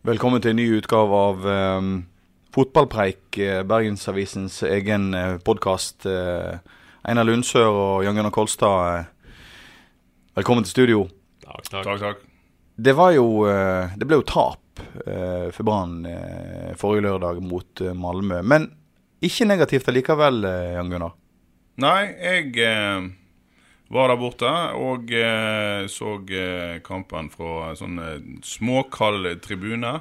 Velkommen til en ny utgave av um, Fotballpreik, eh, Bergensavisens egen uh, podkast. Einar Lundsør og Jan Gunnar Kolstad, eh, velkommen til studio. Takk, takk. Det var jo eh, Det ble jo tap eh, for Brann eh, forrige lørdag mot eh, Malmö. Men ikke negativt allikevel, eh, Jan Gunnar. Nei, jeg eh, var der borte og eh, så eh, kampen fra en sånn eh, småkald tribune.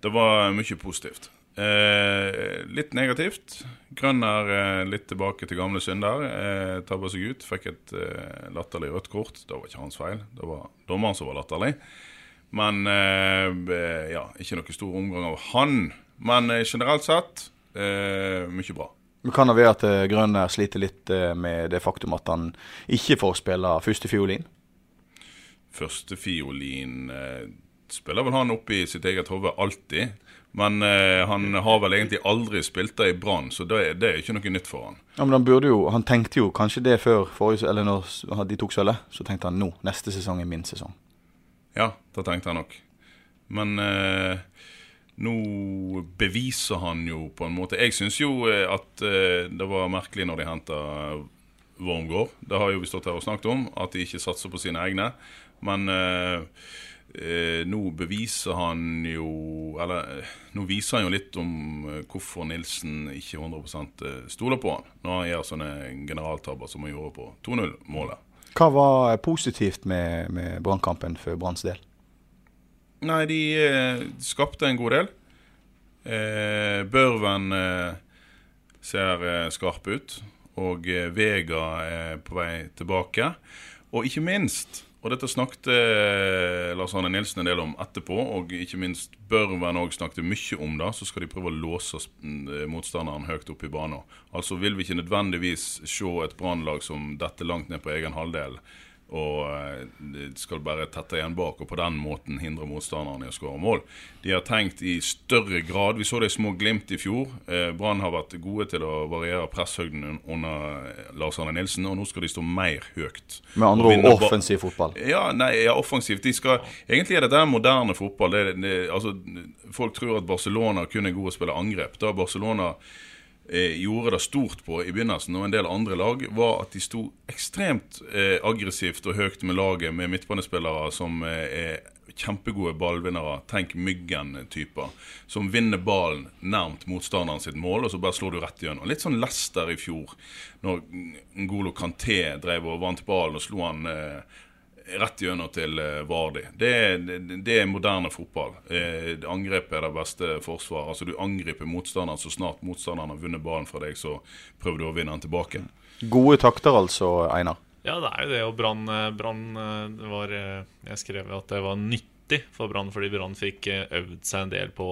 Det var mye positivt. Eh, litt negativt. Grønner eh, litt tilbake til gamle synder. Eh, Tabba seg ut. Fikk et eh, latterlig rødt kort. Det var ikke hans feil. Det var dommeren som var latterlig. Men ja, ikke noe stor omgang av han. Men generelt sett mye bra. Det kan det være at eh, Grønner sliter litt eh, med det faktum at han ikke får spille førstefiolin? Førstefiolin eh, spiller vel han opp i sitt eget hode alltid. Men eh, han har vel egentlig aldri spilt det i Brann, så det, det er ikke noe nytt for han. Ja, men han jo, han tenkte jo kanskje det før forrige, eller når de tok sølvet. Så tenkte han nå, neste sesong er min sesong. Ja, det tenkte han nok. Men eh, nå beviser han jo på en måte Jeg syns jo eh, at eh, det var merkelig når de henta Wormgård. Det har jo vi stått her og snakket om, at de ikke satser på sine egne. Men eh, eh, nå beviser han jo Eller nå viser han jo litt om hvorfor Nilsen ikke 100 eh, stoler på han når han gjør sånne generaltabber som han gjorde på 2-0-målet. Hva var positivt med, med Brannkampen for Branns del? Nei, de eh, skapte en god del. Eh, Børven eh, ser eh, skarp ut, og eh, Vega er på vei tilbake. Og ikke minst, og dette snakket eh, Lars Arne Nilsen en del om etterpå, og ikke minst Børven òg snakket mye om det, så skal de prøve å låse motstanderen høyt opp i banen. Altså vil vi ikke nødvendigvis se et brannlag som detter langt ned på egen halvdel og eh, skal bare tette igjen bak og på den måten hindre motstanderne i å skåre mål. De har tenkt i større grad Vi så det i små glimt i fjor. Eh, Brann har vært gode til å variere presshøyden under eh, Lars Arne Nilsen, og nå skal de stå mer høyt. Med andre ord offensiv fotball. ja, nei, ja, offensivt. De skal, egentlig er dette moderne fotball. Det, det, altså, folk tror at Barcelona kun er gode å spille angrep. Da Barcelona gjorde det stort på i begynnelsen, og en del andre lag, var at de sto ekstremt eh, aggressivt og høyt med laget, med midtbanespillere som eh, er kjempegode ballvinnere. Tenk Myggen-typer. Som vinner ballen nærmt motstanderen sitt mål, og så bare slår du rett gjennom. Litt sånn Lester i fjor, når Ngolo Kanté drev og vant ballen og slo han eh, rett gjennom til eh, Vardi. Det, det, det er moderne fotball. Eh, angrep er det beste forsvar. Altså Du angriper motstanderen så snart motstanderen har vunnet ballen fra deg, så prøver du å vinne den tilbake. Gode takter altså, Einar. Ja, det er jo det. Og Brann Brann, eh, var Jeg skrev at det var nyttig for Brann, fordi Brann fikk øvd seg en del på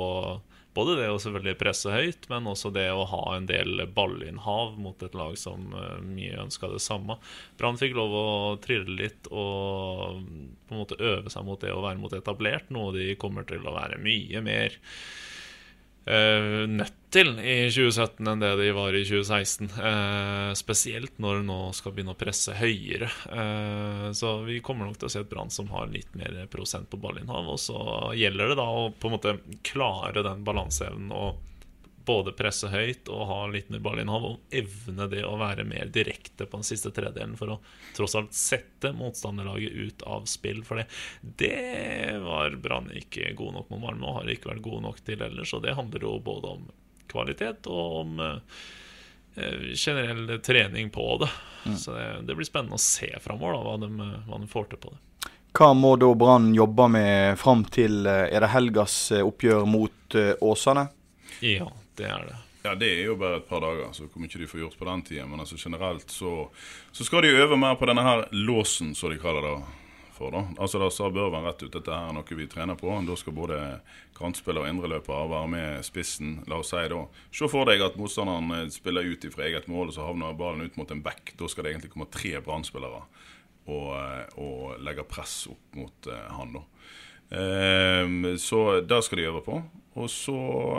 både det å selvfølgelig presse høyt, men også det å ha en del ballinnhav mot et lag som eh, mye ønska det samme. Brann fikk lov å trille litt og på en måte øve seg mot det å være mot etablert, noe de kommer til å være mye mer nødt til i 2017 enn det de var i 2016. Eh, spesielt når de nå skal begynne å presse høyere. Eh, så vi kommer nok til å se et Brann som har litt mer prosent på ballinnhav. Og så gjelder det da å på en måte klare den balanseevnen og både presse høyt og ha litt mer ballinnhav, og evne det å være mer direkte på den siste tredelen for å tross alt sette motstanderlaget ut av spill. For det, det var Brann ikke god nok mot Malmö, og har ikke vært god nok til ellers. Og det handler jo både om kvalitet og om eh, generell trening på det. Så det, det blir spennende å se framover hva, de, hva de får til på det. Hva må da Brann jobbe med fram til eh, Er det helgas eh, oppgjør mot Åsane? Ja, det er det. Ja, Det er jo bare et par dager, så hvor mye de får gjort på den tida. Men altså generelt så, så skal de øve mer på denne her låsen, som de kaller det. for. Da Altså da sa Børven rett ut dette er noe vi trener på. Da skal både kantspiller og indreløper være med spissen. La oss si da Se for deg at motstanderen eh, spiller ut fra eget mål, og så havner ballen ut mot en back. Da skal det egentlig komme tre Brann-spillere og, eh, og legge press opp mot uh, han, da. Um, så det skal de øve på. Og så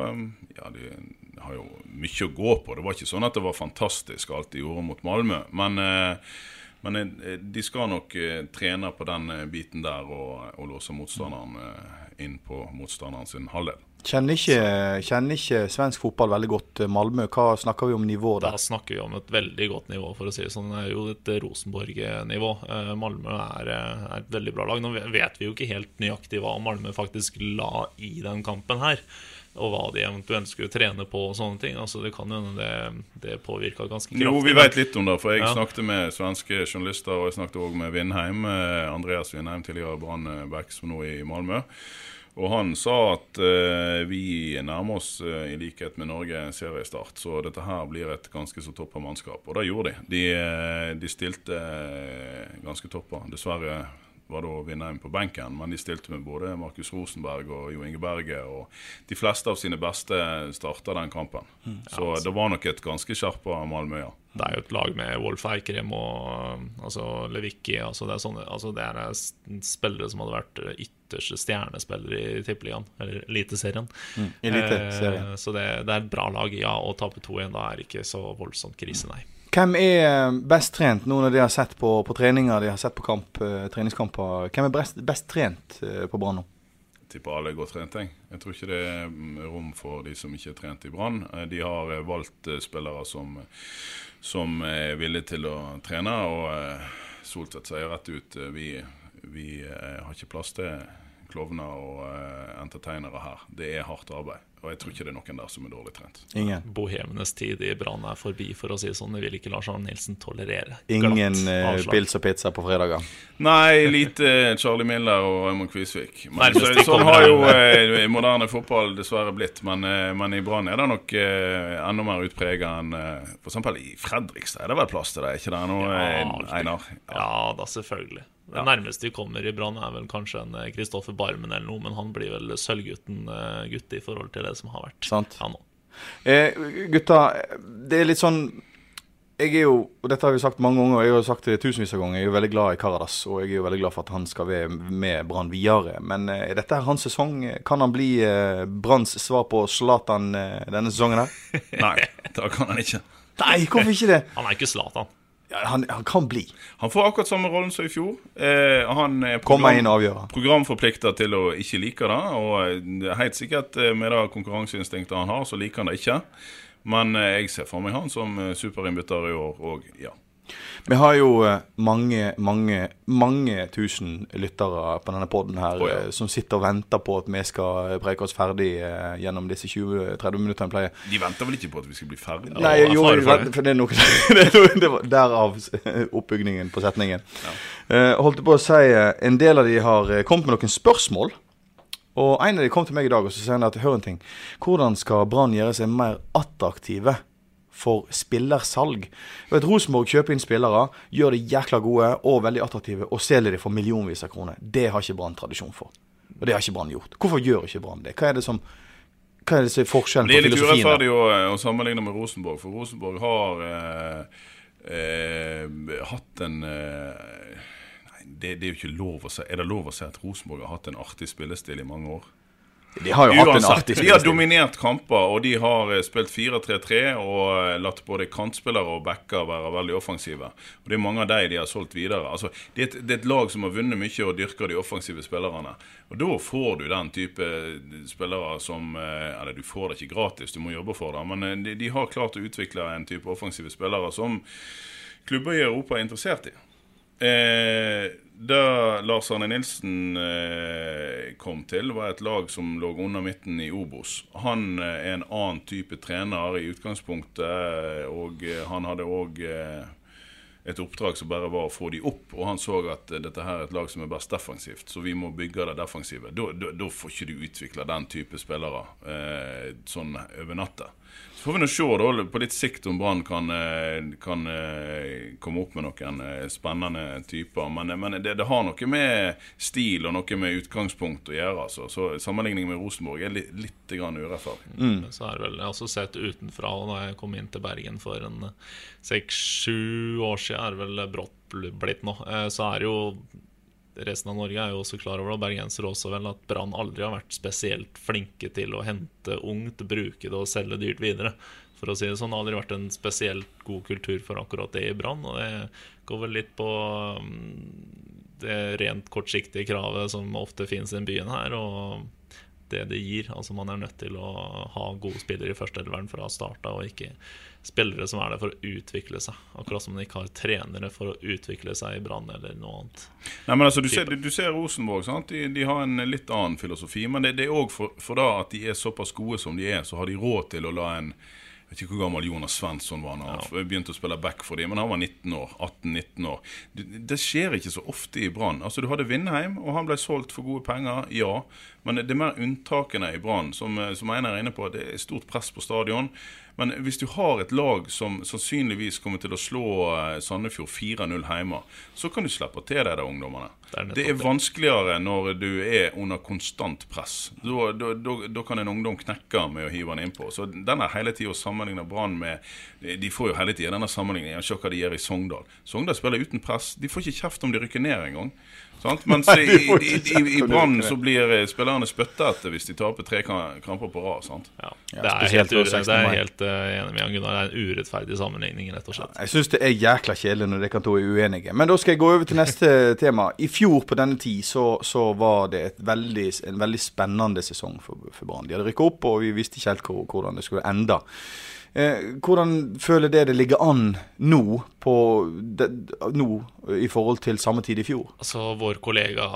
um, Ja, de har jo mye å gå på. Det var ikke sånn at det var fantastisk alt de gjorde mot Malmö. Men, uh, men uh, de skal nok trene på den biten der og, og låse motstanderen inn på motstanderen sin halvdel. Kjenner ikke, kjenner ikke, svensk fotball veldig godt Malmö. Hva snakker vi om nivå der? Da snakker vi om et veldig godt nivå, for å si det sånn. Det er jo et Rosenborg-nivå. Malmö er, er, et veldig bra lag. Nå vet vi jo ikke helt nøyaktig hva Malmö faktisk la i den kampen her. Og hva de eventuelt skulle trene på og sånne ting. Altså Det kan hende det, det påvirka ganske kraftig. Jo, vi vet litt om det. For jeg ja. snakket med svenske journalister, og jeg snakket òg med Vindheim. Andreas Vindheim, tidligere Brann-back, som nå er i Malmö. Og han sa at uh, vi nærmer oss, uh, i likhet med Norge, seriestart. Så dette her blir et ganske så toppa mannskap. Og det gjorde de. De, uh, de stilte ganske toppa. Dessverre var da Vindheim på benken, men de stilte med både Markus Rosenberg og Jo Inge Berge. Og de fleste av sine beste starta den kampen. Mm. Så altså. det var nok et ganske skjerpa Malmøya. ja. Det er jo et lag med Wolf Eikrem og altså Levicki. Altså det, er sånne, altså det er spillere som hadde vært ytterste stjernespillere i Tippeligaen, eller Eliteserien. Mm, eh, så det, det, er et bra lag, ja. Å tape 2-1 da er ikke så voldsomt krise, nei. Hvem er eh, best trent nå når de har sett på, på treninger, de har sett på kamp, uh, treningskamper? Hvem er best, best trent uh, på Brann nå? Jeg tipper alle er godt trent. Jeg. jeg tror ikke det er mm, rom for de som ikke er trent i Brann. De har valgt spillere som, som, er villige til å trene. Og Soltvedt sier rett ut vi, vi har ikke plass til klovner og entertainere her. Det er hardt arbeid. Og jeg tror ikke det er noen der som er dårlig trent. Ingen. Bohemenes tid i Brann er forbi, for å si det sånn. Det vil ikke Lars Arne Nilsen tolerere. Ingen uh, pils og pizza på fredager? Nei, lite Charlie Miller og Raymond Kvisvik. Men, så, sånn har jo eh, moderne fotball dessverre blitt. Men, eh, men i Brann er det nok eh, enda mer utprega enn eh, f.eks. i Fredrikstad er det vel plass til det? ikke det nå, ja, Einar? Ja. ja da, selvfølgelig. Det nærmeste vi kommer i Brann, er vel kanskje en Kristoffer Barmen eller noe, men han blir vel sølvgutten gutt i forhold til det som har vært Sant. Ja, nå. Eh, gutta, det er litt sånn jeg er jo, og dette har vi sagt mange ganger, og jeg har sagt det tusenvis av ganger, jeg er jo veldig glad i Karadas. Og jeg er jo veldig glad for at han skal være med Brann videre. Men eh, er dette hans sesong? Kan han bli eh, Branns svar på Zlatan eh, denne sesongen her? Nei, det kan han ikke. Nei, hvorfor ikke det? Han er ikke Zlatan. Ja, han, han, kan bli. Han får akkurat samme rollen som i fjor. Eh, han er program, programforplikta til å ikke like det. Og eh, helt sikkert eh, med det konkurranseinstinktet han har, så liker han det ikke. Men eh, jeg ser for meg han som superinnbytter i år òg, ja. Vi har jo eh, mange, mange, mange tusen lyttere på denne poden her oh, ja. Eh, som sitter og venter på at vi skal preike oss ferdig eh, gjennom disse 20-30 minuttene pleier. De venter vel ikke på at vi skal bli ferdig? Nei, eller, jo, ferdig. for det er noe, det er noe det var Derav oppbygningen på setningen. Ja. Uh, holdt på å si En del av de har kommet med noen spørsmål. Og en av de kom til meg i dag og så sier han at hør en ting. Hvordan skal Brann gjøre seg mer attraktive? For spillersalg. Vet, Rosenborg kjøper inn spillere, gjør de jækla gode og veldig attraktive, og selger de for millionvis av kroner. Det har ikke Brann tradisjon for. Og det har ikke Brann gjort. Hvorfor gjør ikke Brann det? Hva er det som hva er det som er forskjellen på filosofien? Det er litt urettferdig å, å, sammenligne med Rosenborg, for Rosenborg har eh, eh, hatt en eh, Nei, det, det, er jo ikke lov å si. Er det lov å si at Rosenborg har hatt en artig spillestil i mange år? De har jo hatt en artig De har dominert kamper, og de har eh, spilt 4-3-3 og eh, latt både kantspillere og backer være veldig offensive. Og Det er mange av dem de har solgt videre. Altså, det, er et, det er et lag som har vunnet mye og dyrker de offensive spillerne. Og Da får du den type spillere som eh, Eller du får det ikke gratis, du må jobbe for det. Men de, de har klart å utvikle en type offensive spillere som klubber i Europa er interessert i. Eh, det Lars Arne Nilsen eh, kom til, var et lag som lå under midten i Obos. Han eh, er en annen type trener i utgangspunktet, og eh, han hadde òg et oppdrag som bare var å få de opp. Og han så at dette her er et lag som er best defensivt, så vi må bygge det defensive. Da, får ikke du utvikle den type spillere eh, sånn over natta. Så får vi nå se da, på litt sikt om Brann kan, eh, kan eh, komme opp med noen eh, spennende typer. Men, men det, det, har noe med stil og noe med utgangspunkt å gjøre. Altså. Så Sammenligningen med Rosenborg er litt, litt grann urettferdig. Mm. Så er det vel, jeg har også sett utenfra, og da jeg kom inn til Bergen for en seks-sju år siden, er det vel brått blitt nå, så er det jo resten av Norge er jo også klar over, og bergensere også, vel, at Brann aldri har vært spesielt flinke til å hente ungt, bruke det og selge dyrt videre. For å si det sånn, Det har aldri vært en spesielt god kultur for akkurat det i Brann. Og det går vel litt på mm, det rent kortsiktige kravet som ofte finnes i den byen her. og det det gir. Altså Man er nødt til å ha gode spillere i førsteelveren fra starta, og ikke spillere som er der for å utvikle seg. Akkurat som de ikke har trenere for å utvikle seg i Brann eller noe annet. Nei, men altså, Du ser, du, ser Rosenborg. sant? De, de, har en litt annen filosofi. Men det, det er òg for, for da at de er såpass gode som de er, så har de råd til å la en jeg vet ikke hvor gammel Jonas Svensson var da han ja. begynte å spille back for dem, men han var 19 år. 18-19 år. Det, det, skjer ikke så ofte i Brann. Altså, du hadde Vindheim, og han ble solgt for gode penger, ja. Men det er mer unntakene i Brann, som, som Einar er inne på. Det er stort press på stadion. Men hvis du har et lag som sannsynligvis kommer til å slå eh, Sandefjord 4-0 hjemme, så kan du slippe til deg de ungdommene. Det er, det er vanskeligere når du er under konstant press. Da, da, da, da, kan en ungdom knekke med å hive den innpå. Så den er hele tida sammenligna Brann med De får jo hele tida denne sammenligningen. Se hva de gjør i Sogndal. Sogndal spiller uten press. De får ikke kjeft om de rykker ned engang. Sant? Mens i, i, i, i Brann så blir eh, spillerne spytta etter hvis de taper tre kramper på rad. Ja, det er helt, det er helt uh, enig med Gunnar. Det er en urettferdig sammenligning, rett og slett. Ja, jeg syns det er jækla kjedelig når dere to er uenige. Men da skal jeg gå over til neste tema. I fjor på denne tid så, så var det veldig, en veldig spennende sesong for, for Brann. De hadde rykka opp, og vi visste ikke helt hvordan det skulle ende. Eh, hvordan føler det det ligger an nå, på det, nå i forhold til samme tid i fjor? Altså, Vår kollega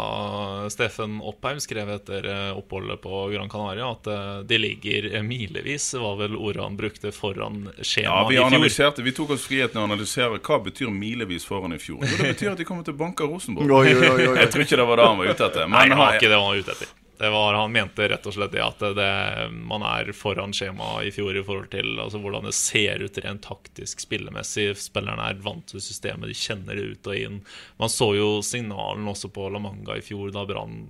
Steffen Oppheim skrev etter eh, oppholdet på Gran Canaria at eh, de ligger milevis, var vel ordet han brukte, foran skjemaet ja, i fjor. Vi tok oss friheten å analysere hva betyr milevis foran i fjor. Jo, det betyr at de kommer til å banke Rosenborg. Oi, oi, oi, Jeg tror ikke det var det han var ute etter. Men Nei, det var ikke det han var ute etter. Det var, han mente rett og slett det at det, man er foran skjemaet i fjor i forhold til altså, hvordan det ser ut rent taktisk spillemessig. Spillerne er vant til systemet, de kjenner det ut og inn. Man så jo signalen også på La Manga i fjor, da Brann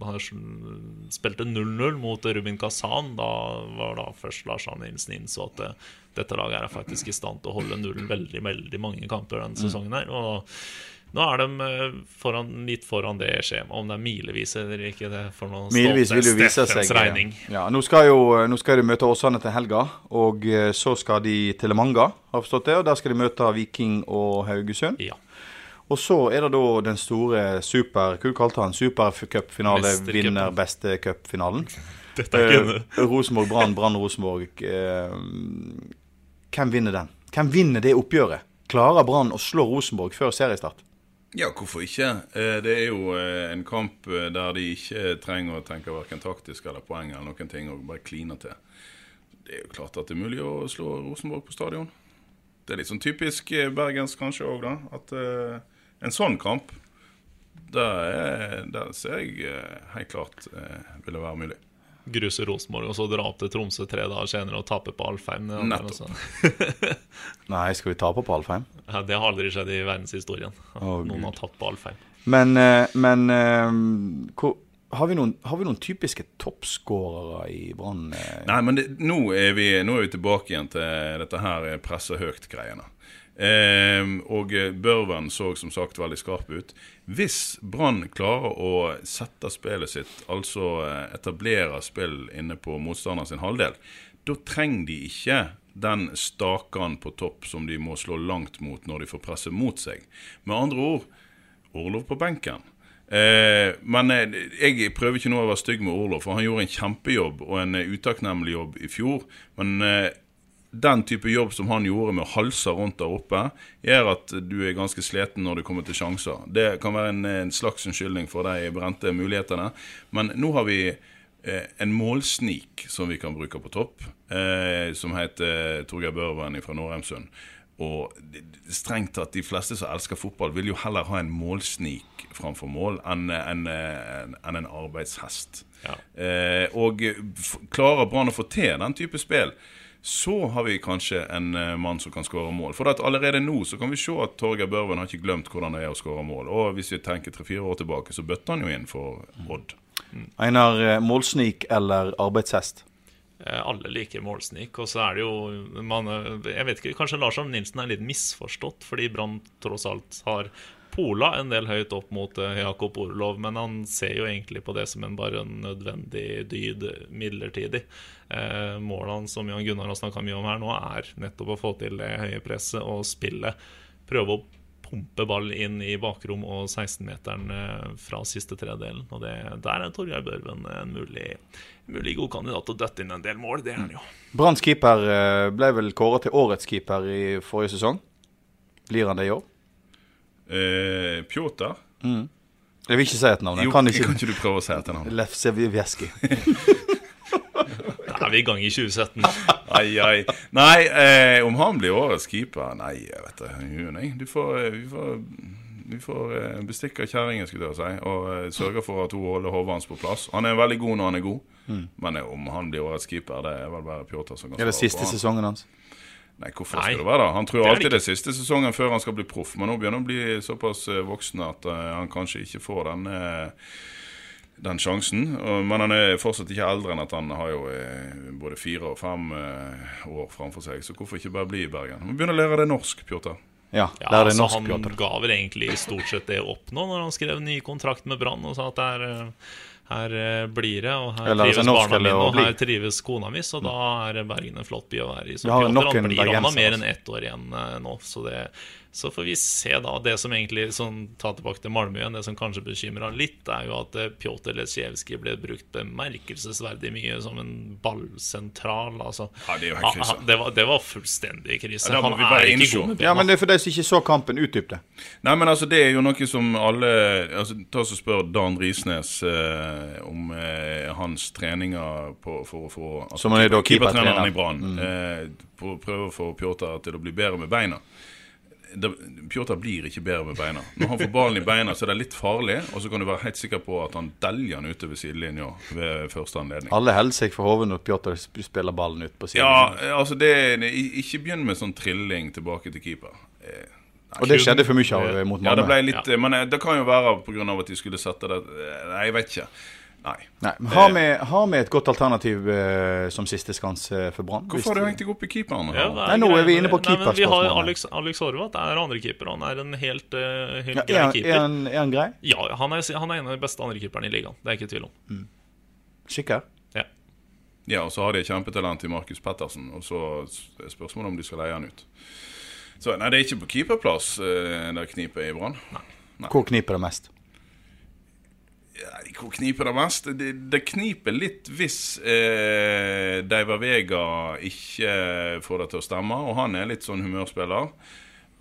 spilte 0-0 mot Rubin Kazan. Da var da først Lars Arne Nilsen innså at det, dette laget er faktisk i stand til å holde nullen veldig, veldig mange kamper denne sesongen her. og nå er de eh, foran, litt foran det skjemaet. Om det er milevis eller ikke, det for noen Milevis vil jo vise seg. Regning. Ja, nå skal, jo, nå skal de møte Åsane til helga, og eh, så skal de til Manga, har forstått det. Og der skal de møte Viking og Haugesund. Ja. Og så er det da den store super Hva kalte han? Supercupfinale, vinner beste cupfinalen. Eh, Rosenborg, Brann, Brann, Rosenborg. Eh, hvem vinner den? Hvem vinner det oppgjøret? Klarer Brann å slå Rosenborg før seriestart? Ja, hvorfor ikke? Eh, det er jo eh, en kamp eh, der de ikke trenger å tenke verken taktisk eller poeng eller noen ting, og bare kliner til. Det er jo klart at det er mulig å slå Rosenborg på stadion. Det er litt sånn typisk bergensk kanskje òg, da. At en sånn kamp, der, ser jeg helt klart ville være mulig gruse Rosenborg og så dra opp til Tromsø tre dager senere og tape på Alfheim. Nettopp. Nei, skal vi tape på Alfheim? Ja, det har aldri skjedd i verdenshistorien. Oh, Noen Gud. har tatt på Alfheim. Men, eh, men eh, hvor, har, vi noen, har, vi noen, typiske toppskårere i Brann? Eh? Nei, men det, nå, er vi, nå, er vi, tilbake igjen til dette her presse høyt-greiene. Eh, og Børven så som sagt veldig skarp ut. Hvis Brann klarer å sette spillet sitt, altså eh, etablere spill inne på motstanderen sin halvdel, da trenger de ikke den stakan på topp som de må slå langt mot når de får presse mot seg. Med andre ord Orlov på benken. Eh, men eh, jeg prøver ikke nå å være stygg med Orlov, for han gjorde en kjempejobb og en uh, utakknemlig jobb i fjor. Men eh, den type jobb som han gjorde med å halse rundt der oppe, gjør at du er ganske sliten når du kommer til sjanser. Det kan være en, en slags unnskyldning for de brente mulighetene. Men nå har vi eh, en målsnik som vi kan bruke på topp, eh, som heter Torgeir Børven fra Norheimsund. Og strengt tatt, de fleste som elsker fotball, vil jo heller ha en målsnik framfor mål enn en, en, en, en arbeidshest. Ja. Eh, og klarer Brann å få til den type spill, så har vi kanskje en eh, mann som kan skåre mål. For at allerede nå så kan vi se at Torgeir Børven har ikke glemt hvordan det er å skåre mål. Og hvis vi tenker tre-fire år tilbake, så bøtte han jo inn for Odd. Einar, eh, målsnik eller arbeidshest? Eh, Alle liker målsnik, og så er det jo man, Jeg vet ikke, Kanskje Lars Arne Nilsen er litt misforstått, fordi Brann tross alt har pola en del høyt opp mot eh, Jakob Orlov, men han ser jo egentlig på det som en bare en nødvendig dyd midlertidig. Eh, målene som Jan Gunnar har snakka mye om her nå, er nettopp å få til det høye presset og spillet. Prøve å pumpe ball inn i bakrom og 16-meteren eh, fra siste tredelen. Og det, der er Torgeir Børven en mulig, mulig god kandidat til å døtte inn en del mål. Det er han jo. Branns keeper eh, ble vel kåret til årets keeper i forrige sesong. Blir han det i år? Eh, Pjotr? Jeg vil ikke si et navn. Jeg kan kan ikke. ikke du prøve å si et navn? Lev Sevjeski. Da er vi i gang i 2017. Ai, ai. Nei, eh, om han blir årets keeper Nei, jeg vet det. Jo. Du får, eh, vi får, vi får eh, bestikke kjerringen, skulle jeg si, og eh, sørge for at hun holder hodet hans på plass. Han er veldig god når han er god, men eh, om han blir årets keeper, det er vel bare Pjotr som kan Er det siste sesongen hans? Nei, hvorfor Nei, skal det være det? Han tror det alltid det er siste sesongen før han skal bli proff, men nå begynner han å bli såpass eh, voksen at eh, han kanskje ikke får den, eh, den sjansen. Men han er fortsatt ikke eldre enn at han har jo eh, både fire og fem år framfor seg. Så hvorfor ikke bare bli i Bergen? Han begynner å lære det norsk, Pjotr. Ja, Ja, det det altså, norsk, han Pjotr. ga vel egentlig stort sett det opp nå når han skrev ny kontrakt med Brann og sa at det er, her eh, blir det, og her Eller, trives altså, barna mine, og bli. her trives kona mi, så da er Bergen en flott by å være i. Så har han blir han har mer altså. enn ett år igjen eh, nå, så, det, så får vi se da. Det som egentlig sånn, Ta tilbake til Malmö igjen, det som kanskje bekymra litt, er jo at eh, Pjotr Lesjevskij ble brukt bemerkelsesverdig mye som en ballsentral. Altså. Ja, det er krise. Han- han- det, var, det var fullstendig krise. Ja, han er ikke god med Ja, men det er for de som ikke så kampen, utdyp det. Nei, men altså, det er jo noe som alle altså, Ta oss og spør Dan Risnes eh, om eh, hans treninger på, for å få altså, Som er da keepertreneren keepertrener. i Brann. Eh, på å prøve å få Pjotr til å bli bedre med beina. Det, Pjotr blir ikke bedre med beina. Når han får ballen i beina, så er det litt farlig. Og så kan du være helt sikker på at han deljer den ute ved sidelinja ved første anledning. Alle holder seg for hodet når Pjotr spiller ballen ut på sidelinja. Ja, altså det, Ikke begynn med sånn trilling tilbake til keeper. Eh, Og det skjedde for mye av mot Malmö. Ja, det ble litt, litt Men eh, det kan jo være pga. at de skulle sette det eh, Nei, jeg vet ikke. Nei. Nei, men har, vi, har vi et godt alternativ uh, som siste skanse for Brann? Hvorfor har du hengt deg opp i keeperen? Ja, Nei, nå er vi inne på men Vi har keeperspørsmålet. Alex, Alex Horvath er andrekeeper. Han er en helt, uh, helt Ja, grei er, keeper. er, han, er han grei? Ja, han er, han er en av de beste andrekeeperne i ligaen. Det er ikke tvil om. Sikker? Ja. Ja, og så har de et kjempetalent i Markus Pettersen, og så er spørsmålet om de skal leie han ut. Så nei, det er ikke på keeperplass uh, der kniper i Brann. Hvor kniper det mest? Hvor kniper det mest? Det, det kniper litt hvis eh, Deiva Vega ikke får det til å stemme, og han er litt sånn humørspiller.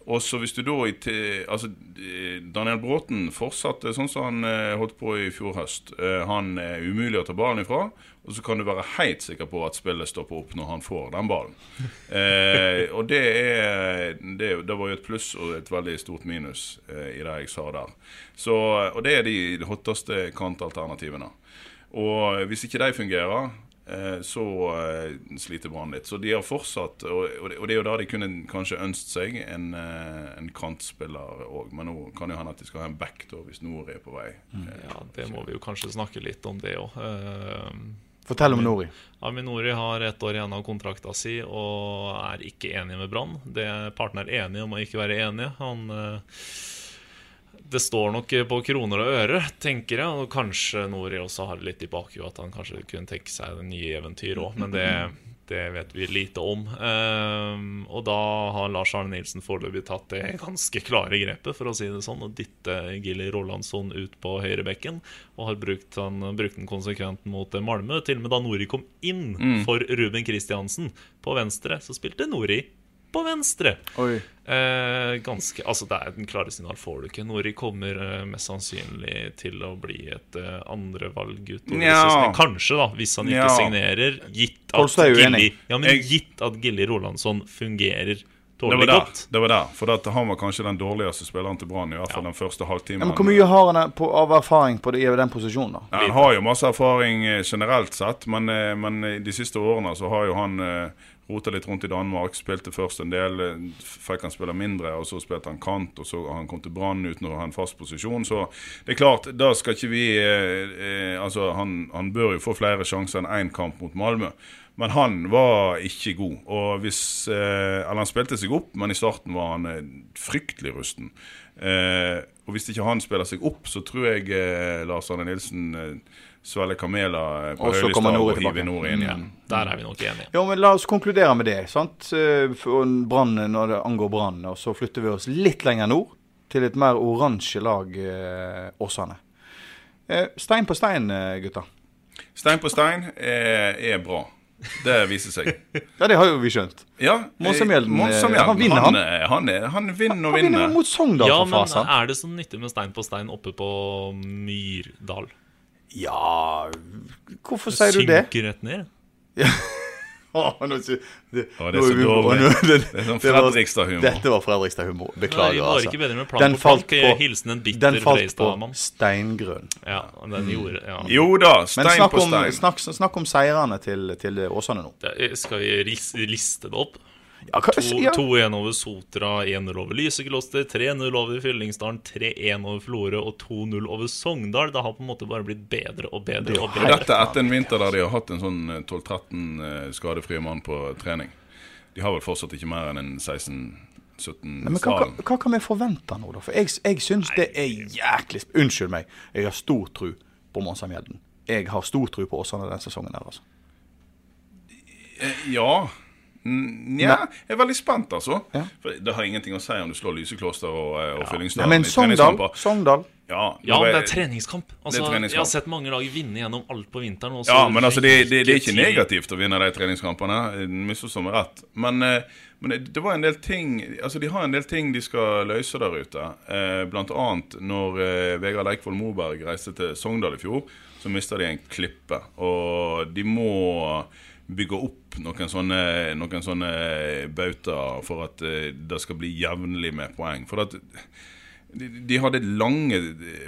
Og så hvis du da altså, eh, Daniel Bråten fortsatte sånn som han eh, holdt på i fjor høst. Eh, han er umulig å ta ballen ifra, og så kan du være helt sikker på at spillet stopper opp når han får den ballen. Eh, og det er det, det var jo et pluss og et veldig stort minus eh, i det jeg sa der. Så, og det er de hotteste kantalternativene. Og hvis ikke de fungerer, så eh, sliter Brann litt. Så de har fortsatt, og, det- er jo da de kunne kanskje ønsket seg en, eh, en kantspiller òg. Men nå kan det hende at de skal ha en back da, hvis Nori er på vei. Ja, Det må vi jo kanskje snakke litt om, det òg. Fortell om Nori. Aminori har ett år igjen av kontrakta si og er ikke enig med Brann. Det- Partene er enige om å ikke være enige. Han eh, Det står nok på kroner og øre, tenker jeg. Og kanskje Nori også har det litt i bakhuet at han kanskje kunne tenke seg det nye eventyr òg, men det, det vet vi lite om. Um, og da har Lars Arne Nilsen foreløpig tatt det ganske klare grepet, for å si det sånn, og dytte Gilly Rolandsson ut på høyrebekken. Og har brukt han brukt den konsekvent mot Malmö. Til og med da Nori kom inn for Ruben Kristiansen på venstre, så spilte Nori på venstre. Oi. Eh, ganske, altså Det er den klare signal får du ikke. Nori kommer eh, mest sannsynlig til å bli et eh, andrevalg utover sesongen. Kanskje, da, hvis han ikke ja. signerer. Gitt at. Gilly, ja, men Jeg- gitt at Gilly Rolandsson fungerer Det var der. godt. det var der For at han var kanskje den dårligste spilleren til Brann, fall den første halvtimen. Ja, men hvor mye har han på, av erfaring på det, i den posisjonen? da? Ja, han har jo masse erfaring eh, generelt sett, men, eh, men eh, de siste årene så har jo han eh, Rota litt rundt i Danmark. Spilte først en del, eh, fikk han spille mindre, og så spilte han kant, og så han kom til Brann uten å ha en fast posisjon. Så det er klart, da skal ikke vi eh, eh, Altså, han, han bør jo få flere sjanser enn én kamp mot Malmö. Men han var ikke god. Og hvis, eh, eller Han spilte seg opp, men i starten var han eh, fryktelig rusten. Eh, og hvis ikke han spiller seg opp, så tror jeg eh, Lars Arne Nilsen svelger kameler eh, på Høylestad og hive tilbake. Inn igjen. Mm, der er vi nok enige. Jo, men La oss konkludere med det. sant? Eh, brann når det angår Brann. Og så flytter vi oss litt lenger nord, til et mer oransje lag, eh, Åsane. Eh, stein på stein, gutta. Stein på stein er, er bra. Det viser seg. Ja, det har jo vi skjønt. Ja, Monsamjelden, Monsamjelden, han vinner, han. Han, Han, han vinner og Han vinner vinner. mot Sogndal, Ja, for men er det så nyttig med stein på stein oppe på Myrdal? Ja Hvorfor sier du det? Synker rett ned? Åh, nå, sy- det, det er så dårlig. Det er sånn Fredrikstad-humor. Dette var Fredrikstad-humor. Beklager, Nei, var altså. ikke bedre med Den på falt på- Hilsen en bitter Den falt på Freistad-mann. steingrunn. Ja, den gjorde ja. Jo da, stein snakk på om, stein. snakk, snakk om seirene til, til Åsane nå. Det- Skal vi liste det opp? Ja, hva, To- ja. 2-1 over Sotra, 1-0 over Lysekloster, 3-0 over Fyllingsdalen, 3-1 over Florø og 2-0 over Sogndal. Det har på en måte bare blitt bedre og bedre. og bedre dette etter en vinter der de har hatt en sånn eh, 12-13 eh, skadefrie mann på trening. De har vel fortsatt ikke mer enn en 16-17 Nei, men hva, hva, hva kan vi forvente nå, da? For jeg, jeg syns det er jæklig Unnskyld meg, jeg har stor tro på Monsamjelden. Jeg har stor tro på Åsane denne sesongen her, altså. Eh, Ja. Nja, jeg er veldig spent, altså. Ja. For Det har ingenting å si om du slår Lysekloster og, eh, og ja. Fyllingsdalen men Sogndal. Sogndal Ja, Ja, men det er treningskamp. Altså, Det er treningskamp. Jeg har sett mange lag vinne gjennom alt på vinteren. Ja, men altså, det, det, det er ikke negativt å vinne de treningskampene. Misforstå meg rett. Men, eh, men det, det var en del ting Altså, de har en del ting de skal løse der ute. Eh, blant annet når Vegard Leikvoll Moberg reiste til Sogndal i fjor, så mista de en klippe. Og de må bygge opp noen sånne, noen sånne bautaer for at eh, det skal bli jevnlig med poeng. For at de, de hadde lange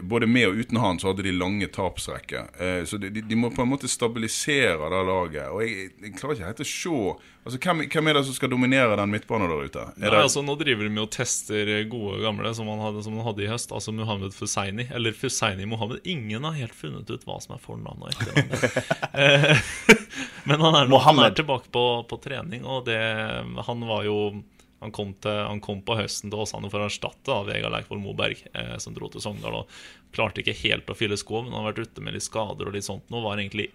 Både med og uten han så hadde de lange tapsrekker. Eh, så de, de, de må på en måte stabilisere det laget. Og jeg, jeg klarer ikke helt å se Altså, hvem, hvem er det som skal dominere den midtbanen der ute? Er Nei, det, altså Nå driver de med å tester gode gamle som han hadde, som man hadde i høst. Altså Muhammed Fusaini. Eller Fusaini Mohammed. Ingen har helt funnet ut hva som er fornavnet og etternavn. Eh, Men han er, nå, han er tilbake på, på trening, og det Han var jo han kom, til, han kom på høsten til Åsane for å erstatte da, Vegard Leikvoll Moberg, eh, som dro til Sogndal. og Klarte ikke helt å fylle sko, men han har vært ute med litt skader og litt sånt. Nå var egentlig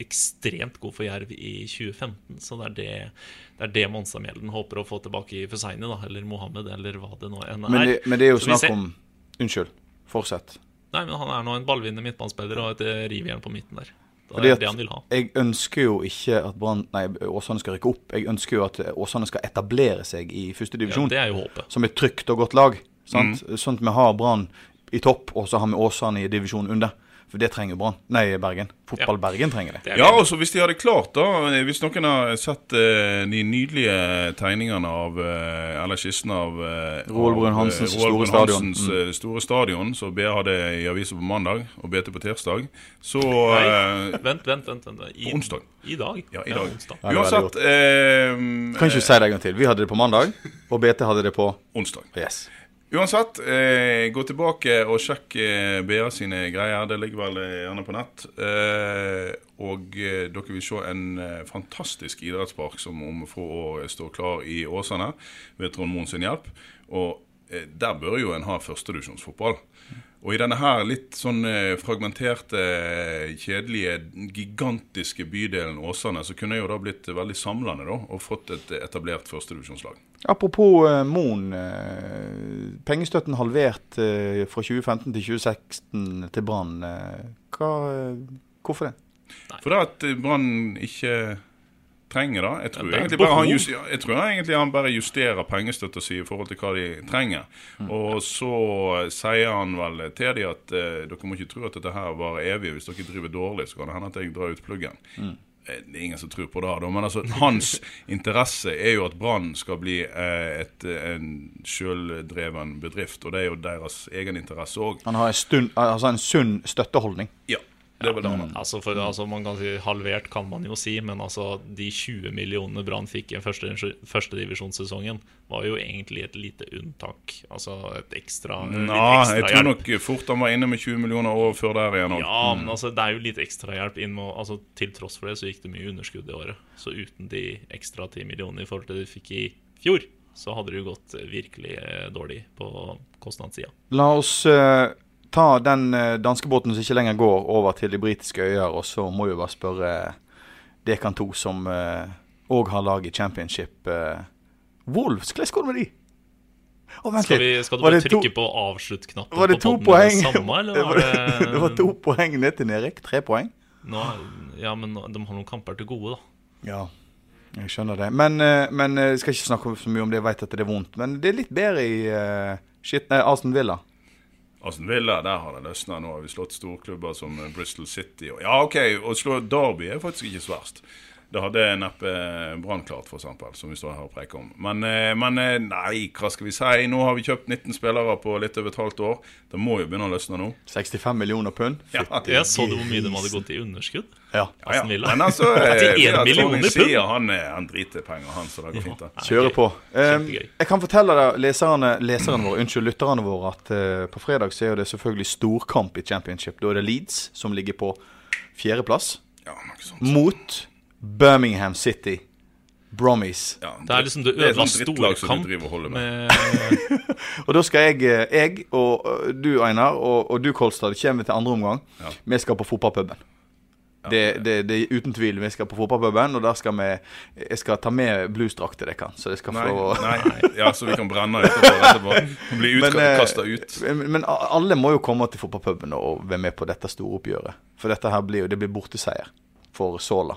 ekstremt god for Jerv i 2015, så det er det, det, er det Monstadmjelden håper å få tilbake i Fusaini, da, eller Mohammed, eller hva det nå enn er. Men det, men det er jo snakk om Unnskyld. Fortsett. Nei, men han er nå en ballvinnende midtbanespiller og et rivjern på midten der. Det er at det han vil ha. Jeg ønsker jo ikke at Brann Nei, Åsane skal rykke opp. Jeg ønsker jo at Åsane skal etablere seg i Ja, førstedivisjon det er jo håpet. som et trygt og godt lag. Sant? Mm. Sånn at vi har Brann i topp, og så har vi Åsane i divisjon under. For det trenger Brann. Nei, Bergen. Fotball Bergen trenger det. Det ja, det. og så hvis de hadde klart, da Hvis noen har sett eh, de nydelige tegningene av eh, Eller skissen av eh, Roald Brun eh, Hansens Roald store Hansens stadion. Mm. Eh, store stadion, som BA hadde i avisa på mandag, og BT på tirsdag, så Nei, eh, vent, vent, vent. vent. I, På onsdag. I dag. Ja, i dag. onsdag. Ja, er Uansett eh, Kan ikke du si det en gang til? Vi hadde det på mandag, og BT hadde det på Onsdag. Yes. Uansett, eh, gå tilbake og sjekk eh, BA sine greier. Det ligger vel eh, gjerne på nett. Eh, og eh, dere vil se en eh, fantastisk idrettspark som om få år står klar i Åsane ved Trond Moen sin hjelp. Og der bør jo en ha førstedivisjonsfotball. Og i denne her litt sånn eh, fragmenterte, kjedelige, gigantiske bydelen Åsane, så kunne jo da blitt veldig samlende da, og fått et etablert førstedivisjonslag. Apropos uh, Moen. eh, pengestøtten halvert eh, fra 2015 til 2016 til Brann. eh, eh, hvorfor det? For det at eh, Brann ikke trenger da. Jeg tror, Ja, egentlig bare han, just, jeg tror egentlig han bare justerer pengestøtta si i forhold til hva de trenger. Mm. Og så sier han vel til de at eh, dere må ikke tro at dette her varer evig. Hvis dere driver dårlig, så kan det hende at jeg drar ut pluggen. Mm. Eh, Det er ingen som tror på det. da, Men altså, hans interesse er jo at Brann skal bli eh, et, en sjøldreven bedrift. Og det er jo deres egen interesse òg. Han har en, stund, altså en sunn støtteholdning. Ja. Det er vel det. Altså, for, altså Man kan si halvert, kan man jo si, men altså de 20 millionene Brann fikk i første- førstedivisjonssesongen, var jo egentlig et lite unntak. Altså et ekstra Nå, jeg ekstrahjelp. tror nok fort han var inne med 20 millioner år før der igjen. også. Ja, men altså, det er jo litt ekstrahjelp inn med altså, Til tross for det så gikk det mye underskudd i året. Så uten de ekstra 10 millionene i forhold til det de fikk i fjor, så hadde det jo gått virkelig eh, dårlig på kostnadssida. La oss eh, ta den uh, danskebåten som ikke lenger går, over til de britiske øyer, og så må vi bare spørre Dekan 2, som òg har lag i championship. eh, Wolves, hvordan går det med de? Vent Skal, vi, skal du bare trykke to- på avslutt-knappen Var det to på poeng? samme, eller det, var det det var to poeng ned til nedrykk. Tre poeng. Nå, ja, men de har noen kamper til gode, da. Ja, jeg skjønner det. Men, eh, men eh, jeg skal ikke snakke så mye om det, jeg vet at det er vondt. Men det er litt bedre i uh, shit, nei, Arsen Villa. Aston Villa, der har det løsna. Nå har vi slått storklubber som Bristol City. Og, ja, OK, å slå Derby er faktisk ikke så verst. Det hadde neppe Brann klart, f.eks., som vi står her og preker om. Men, eh, men eh, nei, hva skal vi si? Nå har vi kjøpt 19 spillere på litt over et halvt år. Det må jo begynne å løsne nå. 65 millioner pund. Ja, Jeg så du hvor mye de hadde gått i underskudd? Ja. Ja, ja. Men altså eh, Til det en at million Tony i pund. sier han, er- han driter penger, han, så det går fint. det. Kjøre på. Um, jeg kan fortelle deg, leserne, leserne våre, unnskyld, lytterne våre, at uh, på fredag så er det selvfølgelig storkamp i championship. Da er det Leeds som ligger på fjerdeplass, Ja, mot Birmingham City. Brommies. Ja, Det er liksom det ødela sånn kamp. med. med Og da skal jeg, eh, jeg og eh, du, Einar, og, og du, Kolstad, kommer til andre omgang. Ja. Vi skal på fotballpuben. Det, det, det er uten tvil. Vi skal på fotballpuben, og der skal vi Jeg skal ta med bluesdrakt til dere, så jeg skal Nei, få nei, ja, så vi kan brenne etterpå. etterpå. Bli Men, eh, utkasta ut. Men, men alle må jo komme til fotballpuben og være med på dette store oppgjøret. For dette her blir jo det blir borteseier for Sola.